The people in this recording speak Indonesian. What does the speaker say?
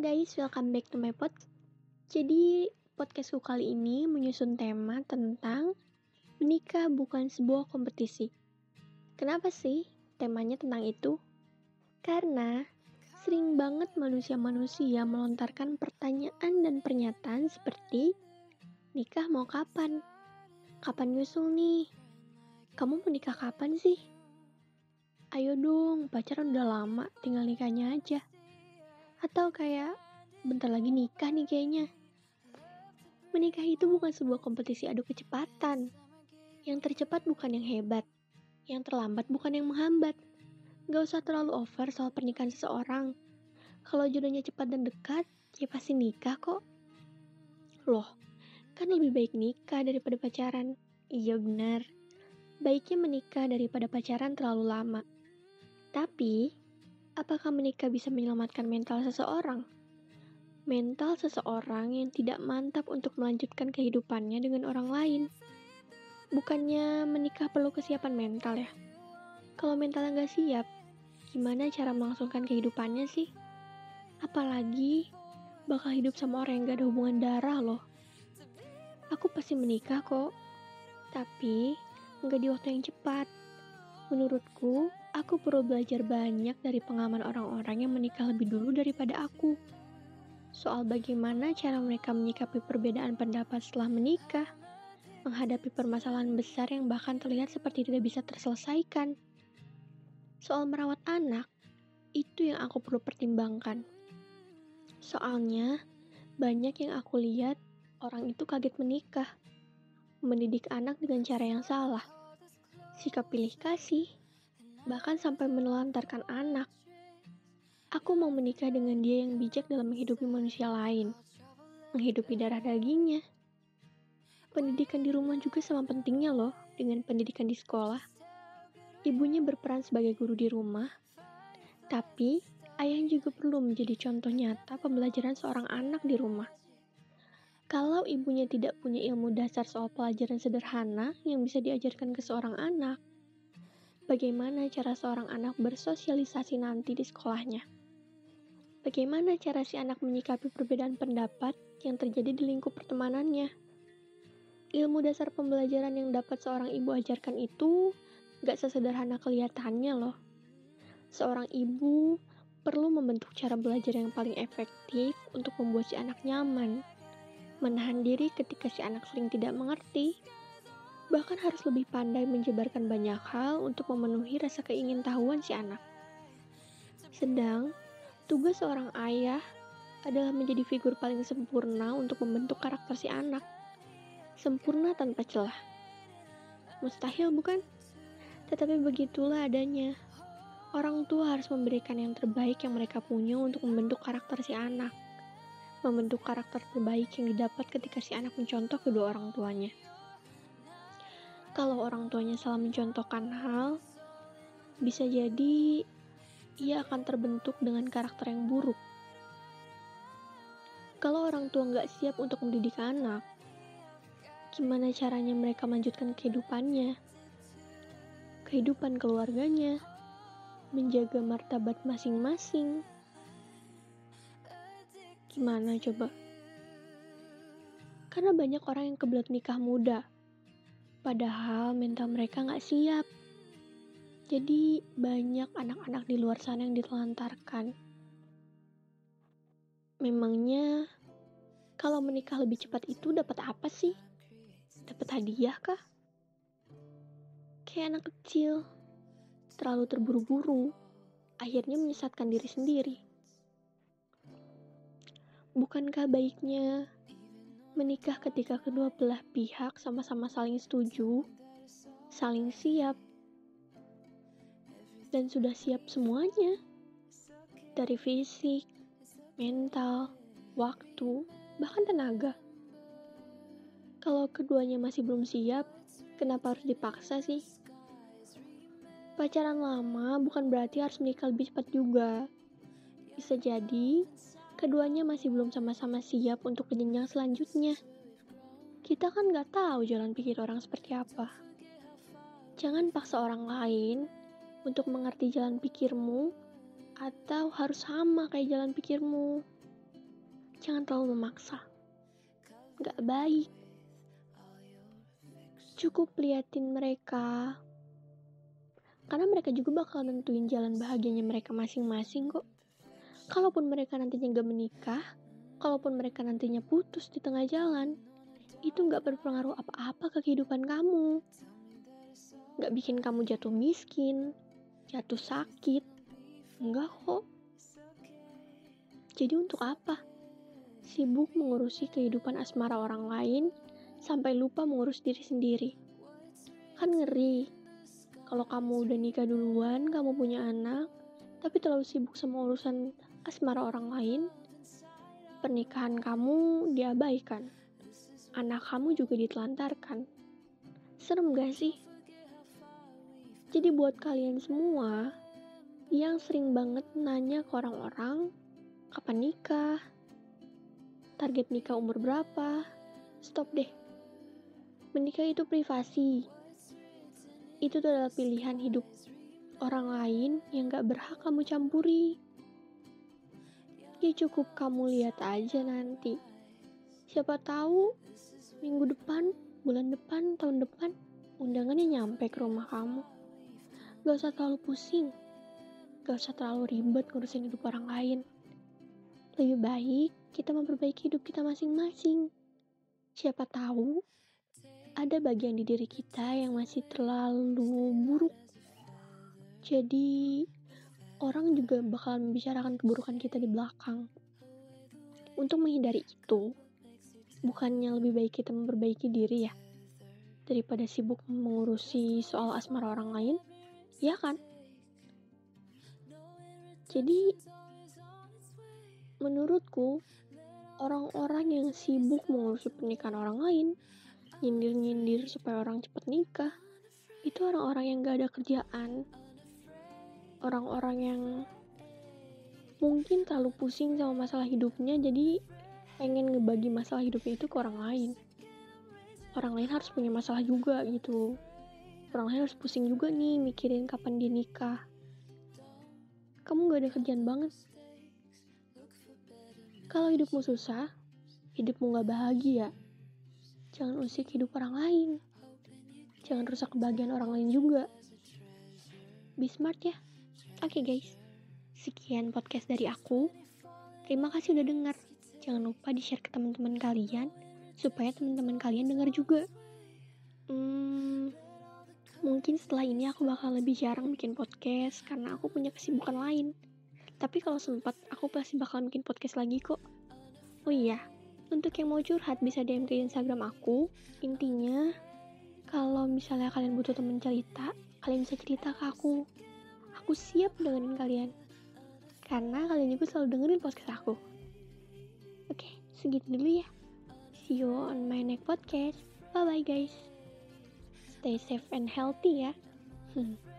guys, welcome back to my pod. Jadi podcastku kali ini menyusun tema tentang menikah bukan sebuah kompetisi. Kenapa sih temanya tentang itu? Karena sering banget manusia-manusia melontarkan pertanyaan dan pernyataan seperti nikah mau kapan? Kapan nyusul nih? Kamu mau nikah kapan sih? Ayo dong, pacaran udah lama, tinggal nikahnya aja. Atau kayak, bentar lagi nikah nih kayaknya. Menikah itu bukan sebuah kompetisi adu kecepatan. Yang tercepat bukan yang hebat. Yang terlambat bukan yang menghambat. Gak usah terlalu over soal pernikahan seseorang. Kalau jodohnya cepat dan dekat, ya pasti nikah kok. Loh, kan lebih baik nikah daripada pacaran. Iya benar. Baiknya menikah daripada pacaran terlalu lama. Tapi, apakah menikah bisa menyelamatkan mental seseorang? Mental seseorang yang tidak mantap untuk melanjutkan kehidupannya dengan orang lain. Bukannya menikah perlu kesiapan mental ya? Kalau mentalnya nggak siap, gimana cara melangsungkan kehidupannya sih? Apalagi bakal hidup sama orang yang gak ada hubungan darah loh. Aku pasti menikah kok, tapi nggak di waktu yang cepat. Menurutku, aku perlu belajar banyak dari pengalaman orang-orang yang menikah lebih dulu daripada aku. Soal bagaimana cara mereka menyikapi perbedaan pendapat setelah menikah, menghadapi permasalahan besar yang bahkan terlihat seperti tidak bisa terselesaikan. Soal merawat anak, itu yang aku perlu pertimbangkan. Soalnya, banyak yang aku lihat orang itu kaget menikah, mendidik anak dengan cara yang salah, sikap pilih kasih, bahkan sampai menelantarkan anak. Aku mau menikah dengan dia yang bijak dalam menghidupi manusia lain, menghidupi darah dagingnya. Pendidikan di rumah juga sama pentingnya loh dengan pendidikan di sekolah. Ibunya berperan sebagai guru di rumah, tapi ayah juga perlu menjadi contoh nyata pembelajaran seorang anak di rumah. Kalau ibunya tidak punya ilmu dasar soal pelajaran sederhana yang bisa diajarkan ke seorang anak, bagaimana cara seorang anak bersosialisasi nanti di sekolahnya. Bagaimana cara si anak menyikapi perbedaan pendapat yang terjadi di lingkup pertemanannya. Ilmu dasar pembelajaran yang dapat seorang ibu ajarkan itu gak sesederhana kelihatannya loh. Seorang ibu perlu membentuk cara belajar yang paling efektif untuk membuat si anak nyaman, menahan diri ketika si anak sering tidak mengerti, bahkan harus lebih pandai menjebarkan banyak hal untuk memenuhi rasa keingintahuan si anak. Sedang, tugas seorang ayah adalah menjadi figur paling sempurna untuk membentuk karakter si anak. Sempurna tanpa celah. Mustahil bukan? Tetapi begitulah adanya. Orang tua harus memberikan yang terbaik yang mereka punya untuk membentuk karakter si anak. Membentuk karakter terbaik yang didapat ketika si anak mencontoh kedua orang tuanya kalau orang tuanya salah mencontohkan hal, bisa jadi ia akan terbentuk dengan karakter yang buruk. Kalau orang tua nggak siap untuk mendidik anak, gimana caranya mereka melanjutkan kehidupannya, kehidupan keluarganya, menjaga martabat masing-masing. Gimana coba? Karena banyak orang yang kebelet nikah muda, Padahal mental mereka nggak siap. Jadi banyak anak-anak di luar sana yang ditelantarkan. Memangnya kalau menikah lebih cepat itu dapat apa sih? Dapat hadiah kah? Kayak anak kecil, terlalu terburu-buru, akhirnya menyesatkan diri sendiri. Bukankah baiknya menikah ketika kedua belah pihak sama-sama saling setuju, saling siap, dan sudah siap semuanya dari fisik, mental, waktu, bahkan tenaga. Kalau keduanya masih belum siap, kenapa harus dipaksa sih? Pacaran lama bukan berarti harus menikah lebih cepat juga. Bisa jadi keduanya masih belum sama-sama siap untuk jenjang selanjutnya. Kita kan gak tahu jalan pikir orang seperti apa. Jangan paksa orang lain untuk mengerti jalan pikirmu atau harus sama kayak jalan pikirmu. jangan terlalu memaksa. Gak baik. Cukup liatin mereka. Karena mereka juga bakal nentuin jalan bahagianya mereka masing-masing kok. Kalaupun mereka nantinya gak menikah, kalaupun mereka nantinya putus di tengah jalan, itu gak berpengaruh apa-apa ke kehidupan kamu. Gak bikin kamu jatuh miskin, jatuh sakit. Enggak kok. Jadi untuk apa? Sibuk mengurusi kehidupan asmara orang lain sampai lupa mengurus diri sendiri. Kan ngeri kalau kamu udah nikah duluan, kamu punya anak, tapi terlalu sibuk sama urusan asmara orang lain, pernikahan kamu diabaikan. Anak kamu juga ditelantarkan. Serem gak sih? Jadi buat kalian semua yang sering banget nanya ke orang-orang, kapan nikah? Target nikah umur berapa? Stop deh. Menikah itu privasi, itu adalah pilihan hidup orang lain yang gak berhak kamu campuri. Ya cukup kamu lihat aja nanti. Siapa tahu minggu depan, bulan depan, tahun depan, undangannya nyampe ke rumah kamu. Gak usah terlalu pusing. Gak usah terlalu ribet ngurusin hidup orang lain. Lebih baik kita memperbaiki hidup kita masing-masing. Siapa tahu ada bagian di diri kita yang masih terlalu buruk. Jadi, orang juga bakal membicarakan keburukan kita di belakang. Untuk menghindari itu, bukannya lebih baik kita memperbaiki diri ya, daripada sibuk mengurusi soal asmara orang lain, ya kan? Jadi, menurutku, orang-orang yang sibuk mengurusi pernikahan orang lain nyindir-nyindir supaya orang cepet nikah itu orang-orang yang gak ada kerjaan orang-orang yang mungkin terlalu pusing sama masalah hidupnya jadi pengen ngebagi masalah hidupnya itu ke orang lain orang lain harus punya masalah juga gitu orang lain harus pusing juga nih mikirin kapan dia nikah kamu gak ada kerjaan banget kalau hidupmu susah hidupmu gak bahagia Jangan usik hidup orang lain. Jangan rusak kebahagiaan orang lain juga. Be smart ya. Oke okay, guys. Sekian podcast dari aku. Terima kasih udah denger. Jangan lupa di-share ke teman-teman kalian supaya teman-teman kalian dengar juga. Hmm, mungkin setelah ini aku bakal lebih jarang bikin podcast karena aku punya kesibukan lain. Tapi kalau sempat, aku pasti bakal bikin podcast lagi kok. Oh iya, untuk yang mau curhat bisa DM ke Instagram aku. Intinya, kalau misalnya kalian butuh temen cerita, kalian bisa cerita ke aku. Aku siap dengerin kalian. Karena kalian juga selalu dengerin podcast aku. Oke, segitu dulu ya. See you on my next podcast. Bye-bye guys. Stay safe and healthy ya. Hmm.